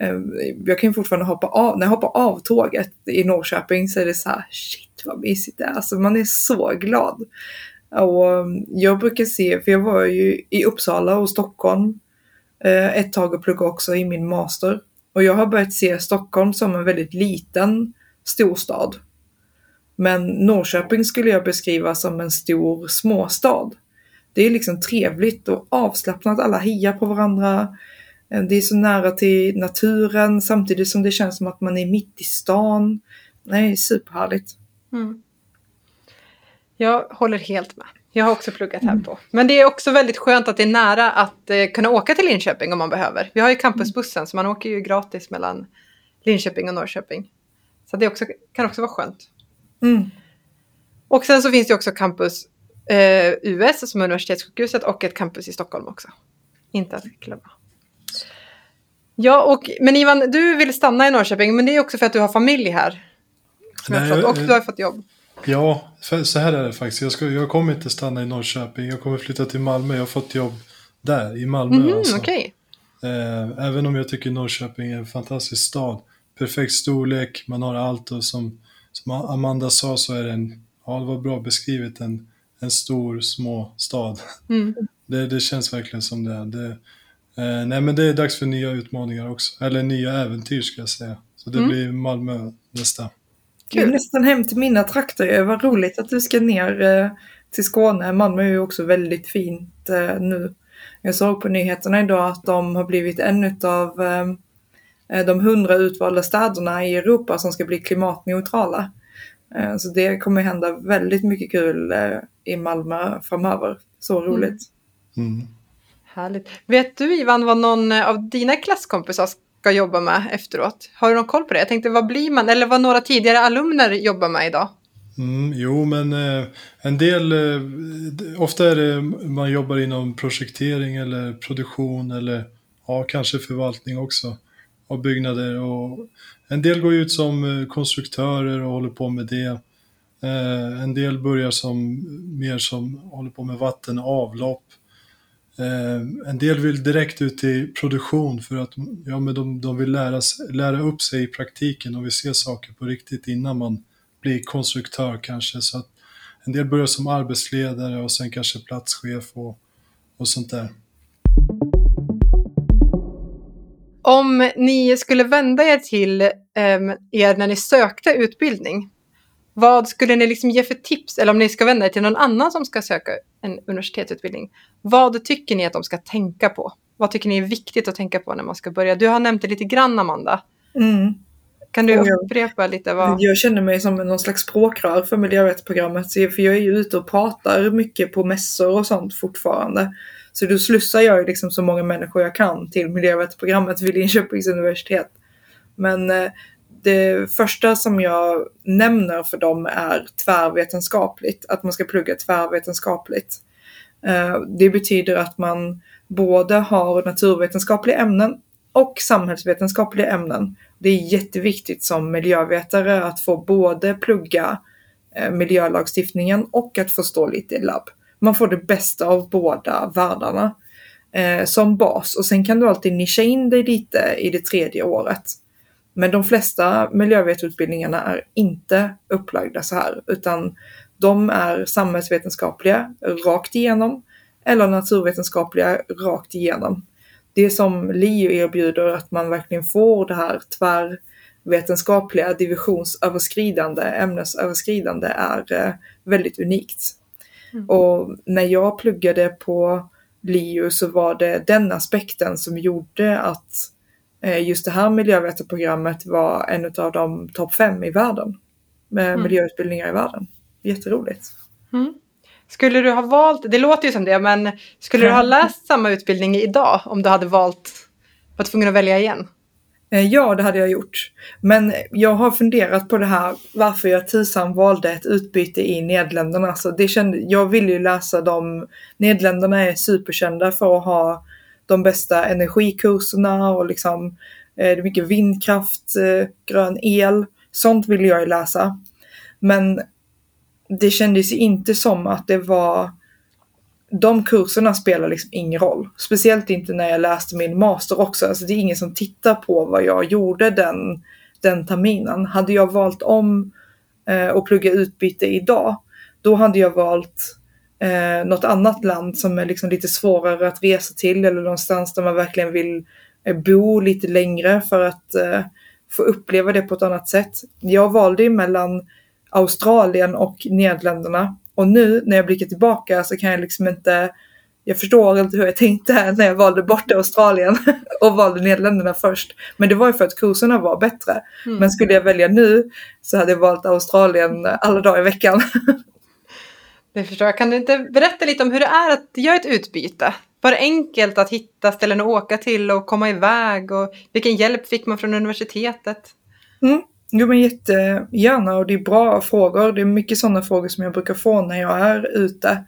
Ehm, jag kan ju fortfarande hoppa av, när jag hoppar av tåget i Norrköping så är det så här, shit vad mysigt det är. Alltså man är så glad. Och ehm, jag brukar se, för jag var ju i Uppsala och Stockholm eh, ett tag och pluggade också i min master. Och jag har börjat se Stockholm som en väldigt liten storstad. Men Norrköping skulle jag beskriva som en stor småstad. Det är liksom trevligt och avslappnat, alla hejar på varandra. Eh, det är så nära till naturen samtidigt som det känns som att man är mitt i stan. Nej, superhärligt. Mm. Jag håller helt med. Jag har också pluggat här mm. på. Men det är också väldigt skönt att det är nära att eh, kunna åka till Linköping om man behöver. Vi har ju campusbussen så man åker ju gratis mellan Linköping och Norrköping. Så det också, kan också vara skönt. Mm. Och sen så finns det också campus eh, US som är universitetssjukhuset och ett campus i Stockholm också. Inte att glömma. Ja, och, men Ivan, du vill stanna i Norrköping, men det är också för att du har familj här. Nej, jag, och du har fått jobb. Ja, så här är det faktiskt. Jag, ska, jag kommer inte stanna i Norrköping. Jag kommer flytta till Malmö. Jag har fått jobb där, i Malmö. Mm, alltså. okay. eh, även om jag tycker Norrköping är en fantastisk stad. Perfekt storlek, man har allt och som, som Amanda sa så är det en, ja det var bra beskrivet, en, en stor små stad. Mm. Det, det känns verkligen som det. det eh, nej men det är dags för nya utmaningar också, eller nya äventyr ska jag säga. Så det mm. blir Malmö nästa. Kul. Nästan hem till mina trakter. Vad roligt att du ska ner eh, till Skåne. Malmö är ju också väldigt fint eh, nu. Jag såg på nyheterna idag att de har blivit en av eh, de hundra utvalda städerna i Europa som ska bli klimatneutrala. Så det kommer hända väldigt mycket kul i Malmö framöver. Så roligt. Mm. Mm. Härligt. Vet du Ivan vad någon eh, av dina klasskompisar ska jobba med efteråt? Har du någon koll på det? Jag tänkte, vad blir man, eller vad några tidigare alumner jobbar med idag? Mm, jo, men eh, en del, eh, ofta är det man jobbar inom projektering eller produktion eller ja, kanske förvaltning också av byggnader. Och en del går ut som eh, konstruktörer och håller på med det. Eh, en del börjar som mer som håller på med vatten och avlopp. Eh, en del vill direkt ut i produktion för att ja, men de, de vill lära, lära upp sig i praktiken och vill se saker på riktigt innan man blir konstruktör kanske. Så att en del börjar som arbetsledare och sen kanske platschef och, och sånt där. Om ni skulle vända er till eh, er när ni sökte utbildning, vad skulle ni liksom ge för tips, eller om ni ska vända er till någon annan som ska söka en universitetsutbildning. Vad tycker ni att de ska tänka på? Vad tycker ni är viktigt att tänka på när man ska börja? Du har nämnt det lite grann, Amanda. Mm. Kan du upprepa lite? Vad... Jag känner mig som någon slags språkrör för miljörättsprogrammet. För jag är ju ute och pratar mycket på mässor och sånt fortfarande. Så då slussar jag ju liksom så många människor jag kan till miljörättsprogrammet vid Linköpings universitet. Men eh, det första som jag nämner för dem är tvärvetenskapligt, att man ska plugga tvärvetenskapligt. Eh, det betyder att man både har naturvetenskapliga ämnen och samhällsvetenskapliga ämnen. Det är jätteviktigt som miljövetare att få både plugga eh, miljölagstiftningen och att förstå lite i labb. Man får det bästa av båda världarna eh, som bas och sen kan du alltid nischa in dig lite i det tredje året. Men de flesta miljövetarutbildningarna är inte upplagda så här, utan de är samhällsvetenskapliga rakt igenom eller naturvetenskapliga rakt igenom. Det som LiU erbjuder att man verkligen får det här tvärvetenskapliga, divisionsöverskridande, ämnesöverskridande är eh, väldigt unikt. Mm. Och när jag pluggade på LiU så var det den aspekten som gjorde att eh, just det här miljövetarprogrammet var en av de topp fem i världen. Med mm. miljöutbildningar i världen. Jätteroligt. Mm. Skulle du ha valt, det låter ju som det, men skulle du ha läst samma utbildning idag om du hade valt, var tvungen att välja igen? Eh, ja, det hade jag gjort. Men jag har funderat på det här varför jag tidsam valde ett utbyte i Nederländerna. Så det kände, jag ville ju läsa dem. Nederländerna är superkända för att ha de bästa energikurserna och liksom eh, det är mycket vindkraft, eh, grön el. Sånt ville jag ju läsa. Men det kändes inte som att det var de kurserna spelar liksom ingen roll. Speciellt inte när jag läste min master också. Alltså det är ingen som tittar på vad jag gjorde den, den terminen. Hade jag valt om eh, och plugga utbyte idag, då hade jag valt eh, något annat land som är liksom lite svårare att resa till eller någonstans där man verkligen vill eh, bo lite längre för att eh, få uppleva det på ett annat sätt. Jag valde mellan Australien och Nederländerna och nu när jag blickar tillbaka så kan jag liksom inte jag förstår inte hur jag tänkte när jag valde bort Australien och valde Nederländerna först. Men det var ju för att kurserna var bättre. Mm. Men skulle jag välja nu så hade jag valt Australien alla dagar i veckan. Det förstår jag. Kan du inte berätta lite om hur det är att göra ett utbyte? Var det enkelt att hitta ställen att åka till och komma iväg? Och vilken hjälp fick man från universitetet? Mm. Jo men jättegärna och det är bra frågor. Det är mycket sådana frågor som jag brukar få när jag är ute.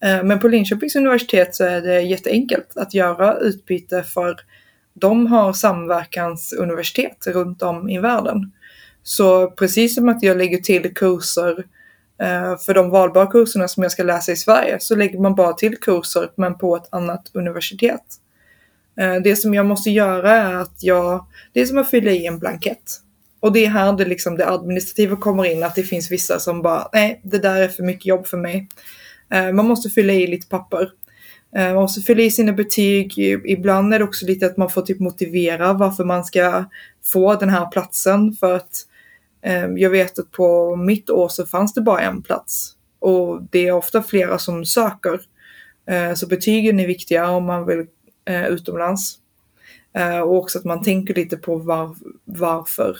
Eh, men på Linköpings universitet så är det jätteenkelt att göra utbyte för de har samverkansuniversitet runt om i världen. Så precis som att jag lägger till kurser eh, för de valbara kurserna som jag ska läsa i Sverige så lägger man bara till kurser men på ett annat universitet. Eh, det som jag måste göra är att jag, det är som att fylla i en blankett. Och det är här det, liksom det administrativa kommer in, att det finns vissa som bara, nej, det där är för mycket jobb för mig. Eh, man måste fylla i lite papper. Eh, man måste fylla i sina betyg. Ibland är det också lite att man får typ motivera varför man ska få den här platsen. För att eh, jag vet att på mitt år så fanns det bara en plats. Och det är ofta flera som söker. Så betygen är viktiga om man vill utomlands. Och också att man tänker lite på var, varför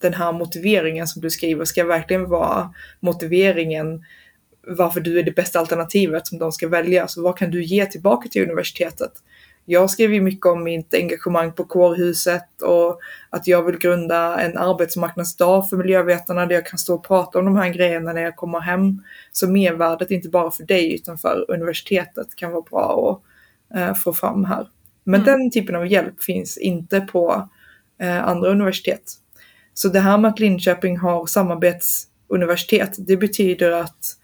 den här motiveringen som du skriver ska verkligen vara motiveringen varför du är det bästa alternativet som de ska välja. Så vad kan du ge tillbaka till universitetet? Jag skriver mycket om mitt engagemang på kårhuset och att jag vill grunda en arbetsmarknadsdag för miljövetarna där jag kan stå och prata om de här grejerna när jag kommer hem. Så mervärdet, inte bara för dig utan för universitetet, kan vara bra att uh, få fram här. Men mm. den typen av hjälp finns inte på eh, Eh, andra universitet. Så det här med att Linköping har samarbetsuniversitet, det betyder att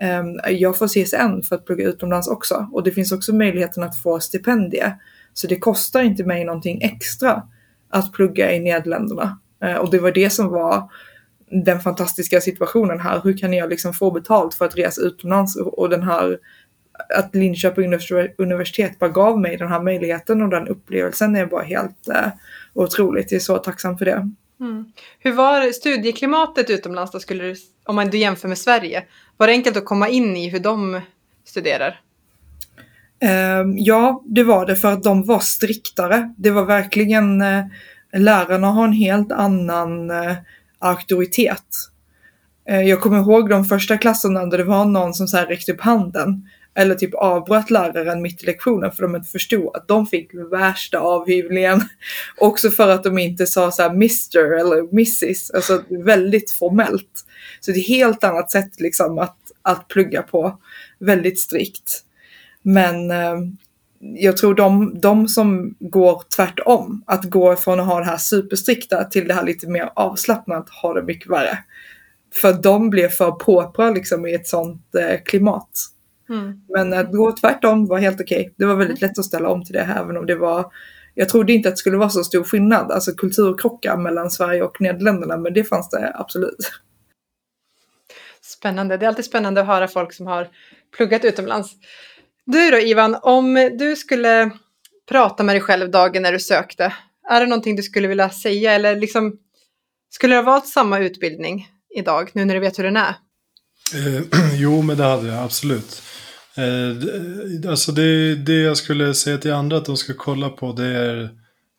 ehm, jag får CSN för att plugga utomlands också. Och det finns också möjligheten att få stipendie. Så det kostar inte mig någonting extra att plugga i Nederländerna. Eh, och det var det som var den fantastiska situationen här. Hur kan jag liksom få betalt för att resa utomlands och den här att Linköping universitet bara gav mig den här möjligheten och den upplevelsen är bara helt eh, otroligt. Jag är så tacksam för det. Mm. Hur var studieklimatet utomlands då, skulle du, om man jämför med Sverige? Var det enkelt att komma in i hur de studerar? Uh, ja, det var det för att de var striktare. Det var verkligen, uh, lärarna har en helt annan uh, auktoritet. Uh, jag kommer ihåg de första klasserna där det var någon som så här räckte upp handen eller typ avbröt läraren mitt i lektionen för de inte förstod att de fick värsta avhyvlingen. Också för att de inte sa så här Mr eller Mrs, alltså väldigt formellt. Så det är ett helt annat sätt liksom att, att plugga på, väldigt strikt. Men eh, jag tror de, de som går tvärtom, att gå från att ha det här superstrikta till det här lite mer avslappnat, har det mycket värre. För de blir för påpra liksom i ett sånt eh, klimat. Mm. Men att gå tvärtom var helt okej. Okay. Det var väldigt lätt att ställa om till det även om det var jag trodde inte att det skulle vara så stor skillnad, alltså kulturkrockar mellan Sverige och Nederländerna, men det fanns det absolut. Spännande, det är alltid spännande att höra folk som har pluggat utomlands. Du då Ivan, om du skulle prata med dig själv dagen när du sökte, Är det någonting du skulle vilja säga eller liksom, skulle du ha valt samma utbildning idag nu när du vet hur den är? Eh, jo, men det hade jag absolut. Eh, eh, alltså det, det jag skulle säga till andra att de ska kolla på det är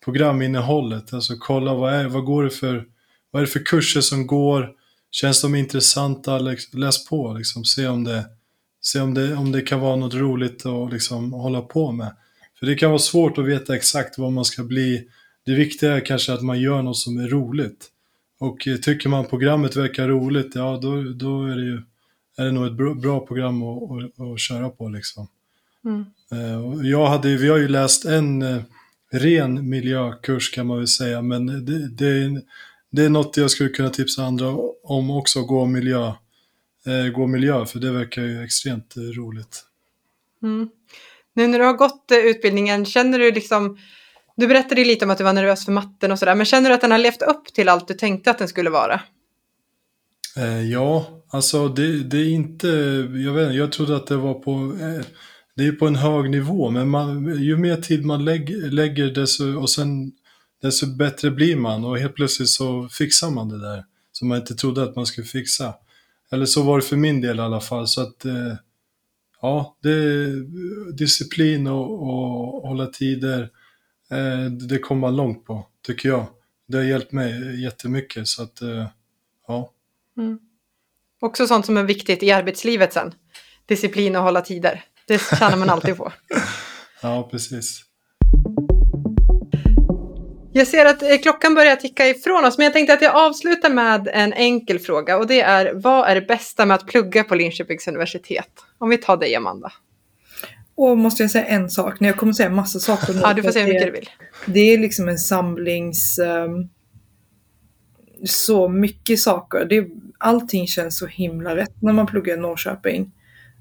programinnehållet. Alltså kolla vad, är, vad går det för, vad är det för kurser som går, känns de intressanta, läs på liksom, se om det, se om det, om det kan vara något roligt att liksom hålla på med. För det kan vara svårt att veta exakt vad man ska bli. Det viktiga är kanske att man gör något som är roligt. Och eh, tycker man programmet verkar roligt, ja då, då är det ju är det nog ett bra program att, att, att köra på. Liksom. Mm. Eh, jag hade, vi har ju läst en eh, ren miljökurs kan man väl säga, men det, det, det är något jag skulle kunna tipsa andra om också, gå miljö, gå miljö för det verkar ju extremt roligt. Mm. Nu när du har gått utbildningen, känner du liksom du berättade lite om att du var nervös för matten och sådär, men känner du att den har levt upp till allt du tänkte att den skulle vara? Eh, ja, alltså det, det, är inte, jag vet inte, jag trodde att det var på, eh, det är på en hög nivå, men man, ju mer tid man lägger, lägger desto, och sen, desto bättre blir man och helt plötsligt så fixar man det där som man inte trodde att man skulle fixa. Eller så var det för min del i alla fall, så att eh, ja, det är disciplin och, och hålla tider eh, det kommer man långt på, tycker jag. Det har hjälpt mig jättemycket, så att ja. Mm. Också sånt som är viktigt i arbetslivet sen. Disciplin och hålla tider. Det tjänar man alltid på. ja, precis. Jag ser att eh, klockan börjar ticka ifrån oss, men jag tänkte att jag avslutar med en enkel fråga och det är vad är det bästa med att plugga på Linköpings universitet? Om vi tar dig, Amanda. Och måste jag säga en sak? När jag kommer säga massa saker nu. Ja, du får säga hur mycket du vill. Det är liksom en samlings... Um, så mycket saker. Det, allting känns så himla rätt när man pluggar i Norrköping.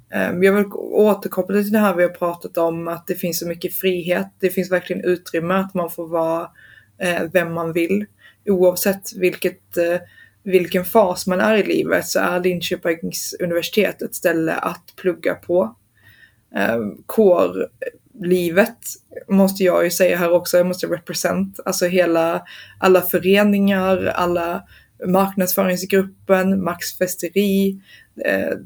Ehm, jag vill återkoppla till det här vi har pratat om, att det finns så mycket frihet. Det finns verkligen utrymme att man får vara eh, vem man vill. Oavsett vilket, eh, vilken fas man är i livet så är Linköpings universitet ett ställe att plugga på ehm, kårlivet måste jag ju säga här också, jag måste represent, alltså hela, alla föreningar, alla marknadsföringsgruppen, Max Festeri, eh,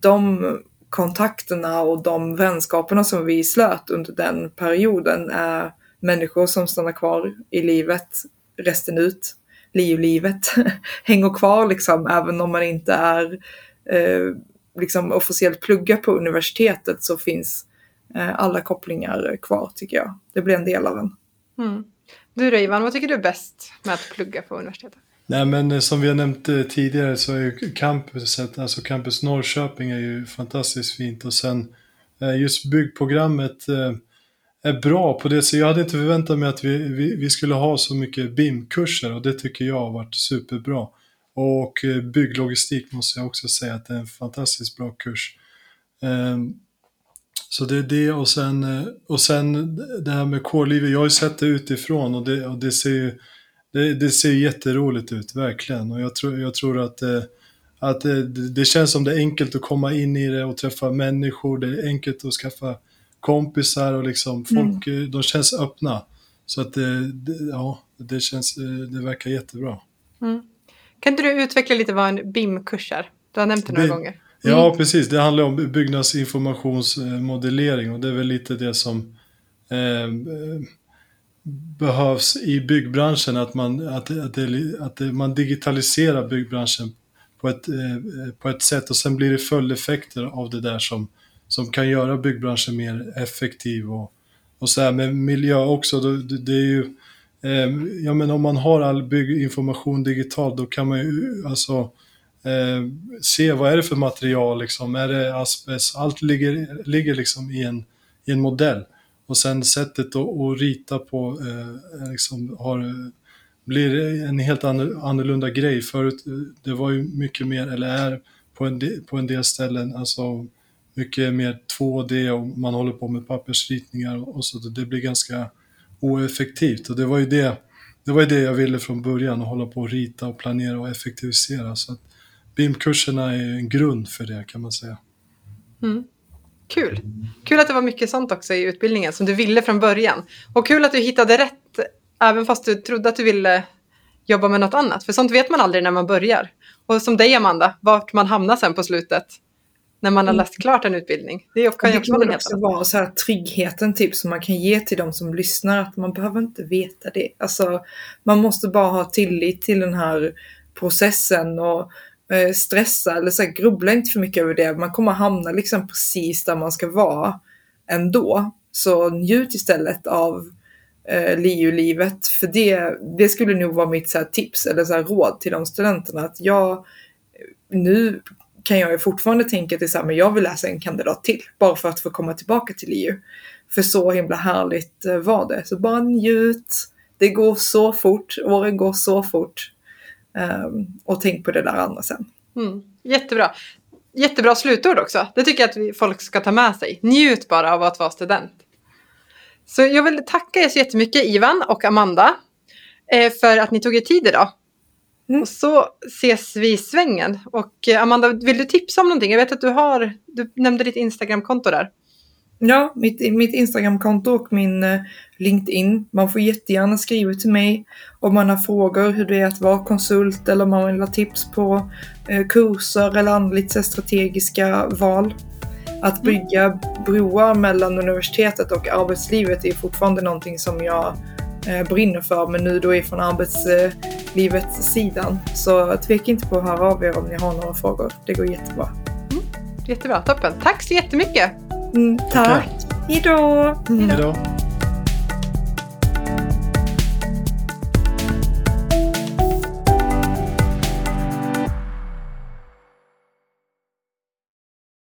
de kontakterna och de vänskaperna som vi slöt under den perioden är människor som stannar kvar i livet resten ut. Livet hänger kvar liksom, även om man inte är eh, liksom officiellt plugga på universitetet så finns eh, alla kopplingar kvar tycker jag. Det blir en del av en. Mm. Du då Ivan, vad tycker du är bäst med att plugga på universitetet? Nej men eh, som vi har nämnt eh, tidigare så är ju campuset, alltså Campus Norrköping är ju fantastiskt fint och sen eh, just byggprogrammet är bra på det så jag hade inte förväntat mig att vi, vi, vi skulle ha så mycket BIM-kurser och det tycker jag har varit superbra. Och bygglogistik måste jag också säga att det är en fantastiskt bra kurs. Ehm, så det är det och sen, och sen det här med kårlivet, jag har ju sett det utifrån och det, och det ser ju det, det ser jätteroligt ut, verkligen. Och jag tror, jag tror att, eh, att det, det, känns som det är enkelt att komma in i det och träffa människor. Det är enkelt att skaffa kompisar och liksom folk, mm. de känns öppna. Så att det, ja, det känns, det verkar jättebra. Mm. Kan inte du utveckla lite vad en BIM-kurs är? Du har nämnt det några BIM. gånger. Mm. Ja, precis. Det handlar om byggnadsinformationsmodellering och det är väl lite det som eh, behövs i byggbranschen, att man, att, att, det, att det, man digitaliserar byggbranschen på ett, eh, på ett sätt och sen blir det följdeffekter av det där som, som kan göra byggbranschen mer effektiv och, och så här med miljö också. Det, det är ju eh, ja, men om man har all bygginformation digitalt då kan man ju alltså eh, se vad är det för material, liksom. är det asbest, allt ligger, ligger liksom i en, i en modell. Och sen sättet att, att rita på eh, eh liksom har, blir en helt annorlunda grej. Förut eh, det var ju mycket mer, eller är på en, del, på en del ställen, alltså mycket mer 2D och man håller på med pappersritningar och så. Det blir ganska oeffektivt. Och det var ju det, det, var ju det jag ville från början, att hålla på och rita och planera och effektivisera. Så att BIM-kurserna är en grund för det kan man säga. Mm. Kul! Kul att det var mycket sånt också i utbildningen som du ville från början. Och kul att du hittade rätt Även fast du trodde att du ville jobba med något annat. För sånt vet man aldrig när man börjar. Och som dig Amanda, vart man hamnar sen på slutet. När man har Mm. läst klart en utbildning. Det kan ju också vara kan också så här tryggheten typ som man kan ge till de som lyssnar. Att man behöver inte veta det. Alltså, man måste bara ha tillit till den här processen och Eh, stressa eller så här, grubbla inte för mycket över det. Man kommer hamna liksom precis där man ska vara ändå. Så njut istället av eh, LiU-livet. För det, det skulle nog vara mitt så här, tips eller så här, råd till de studenterna. Att jag, nu kan jag ju fortfarande tänka till så här, men jag vill läsa en kandidat till. Bara för att få komma tillbaka till LiU. För så himla härligt eh, var det. Så bara njut. Det går så fort. Åren går så fort. Ehm, och tänk på det där andra sen. Mm. Jättebra. Jättebra slutord också. Det tycker jag att folk ska ta med sig. Njut bara av att vara student. Så jag vill tacka er så jättemycket Ivan och Amanda eh, för att ni tog er tid idag. Mm. Och så ses vi i svängen. Och eh, Amanda, vill du tipsa om någonting? Jag vet att du har, du nämnde ditt Instagramkonto där. Ja, mitt, mitt Instagramkonto och min eh, LinkedIn. Man får jättegärna skriva till mig om man har frågor hur det är att vara konsult eller om man vill ha tips på eh, kurser eller andra lite strategiska val. Att bygga broar mellan universitetet och arbetslivet är fortfarande någonting som jag eh, brinner för, men nu då ifrån arbetslivets sidan. Så tveka inte på att höra av er om ni har några frågor. Det går jättebra. Jättebra, toppen. Tack så jättemycket. Mm, tack! Hejdå! Hejdå.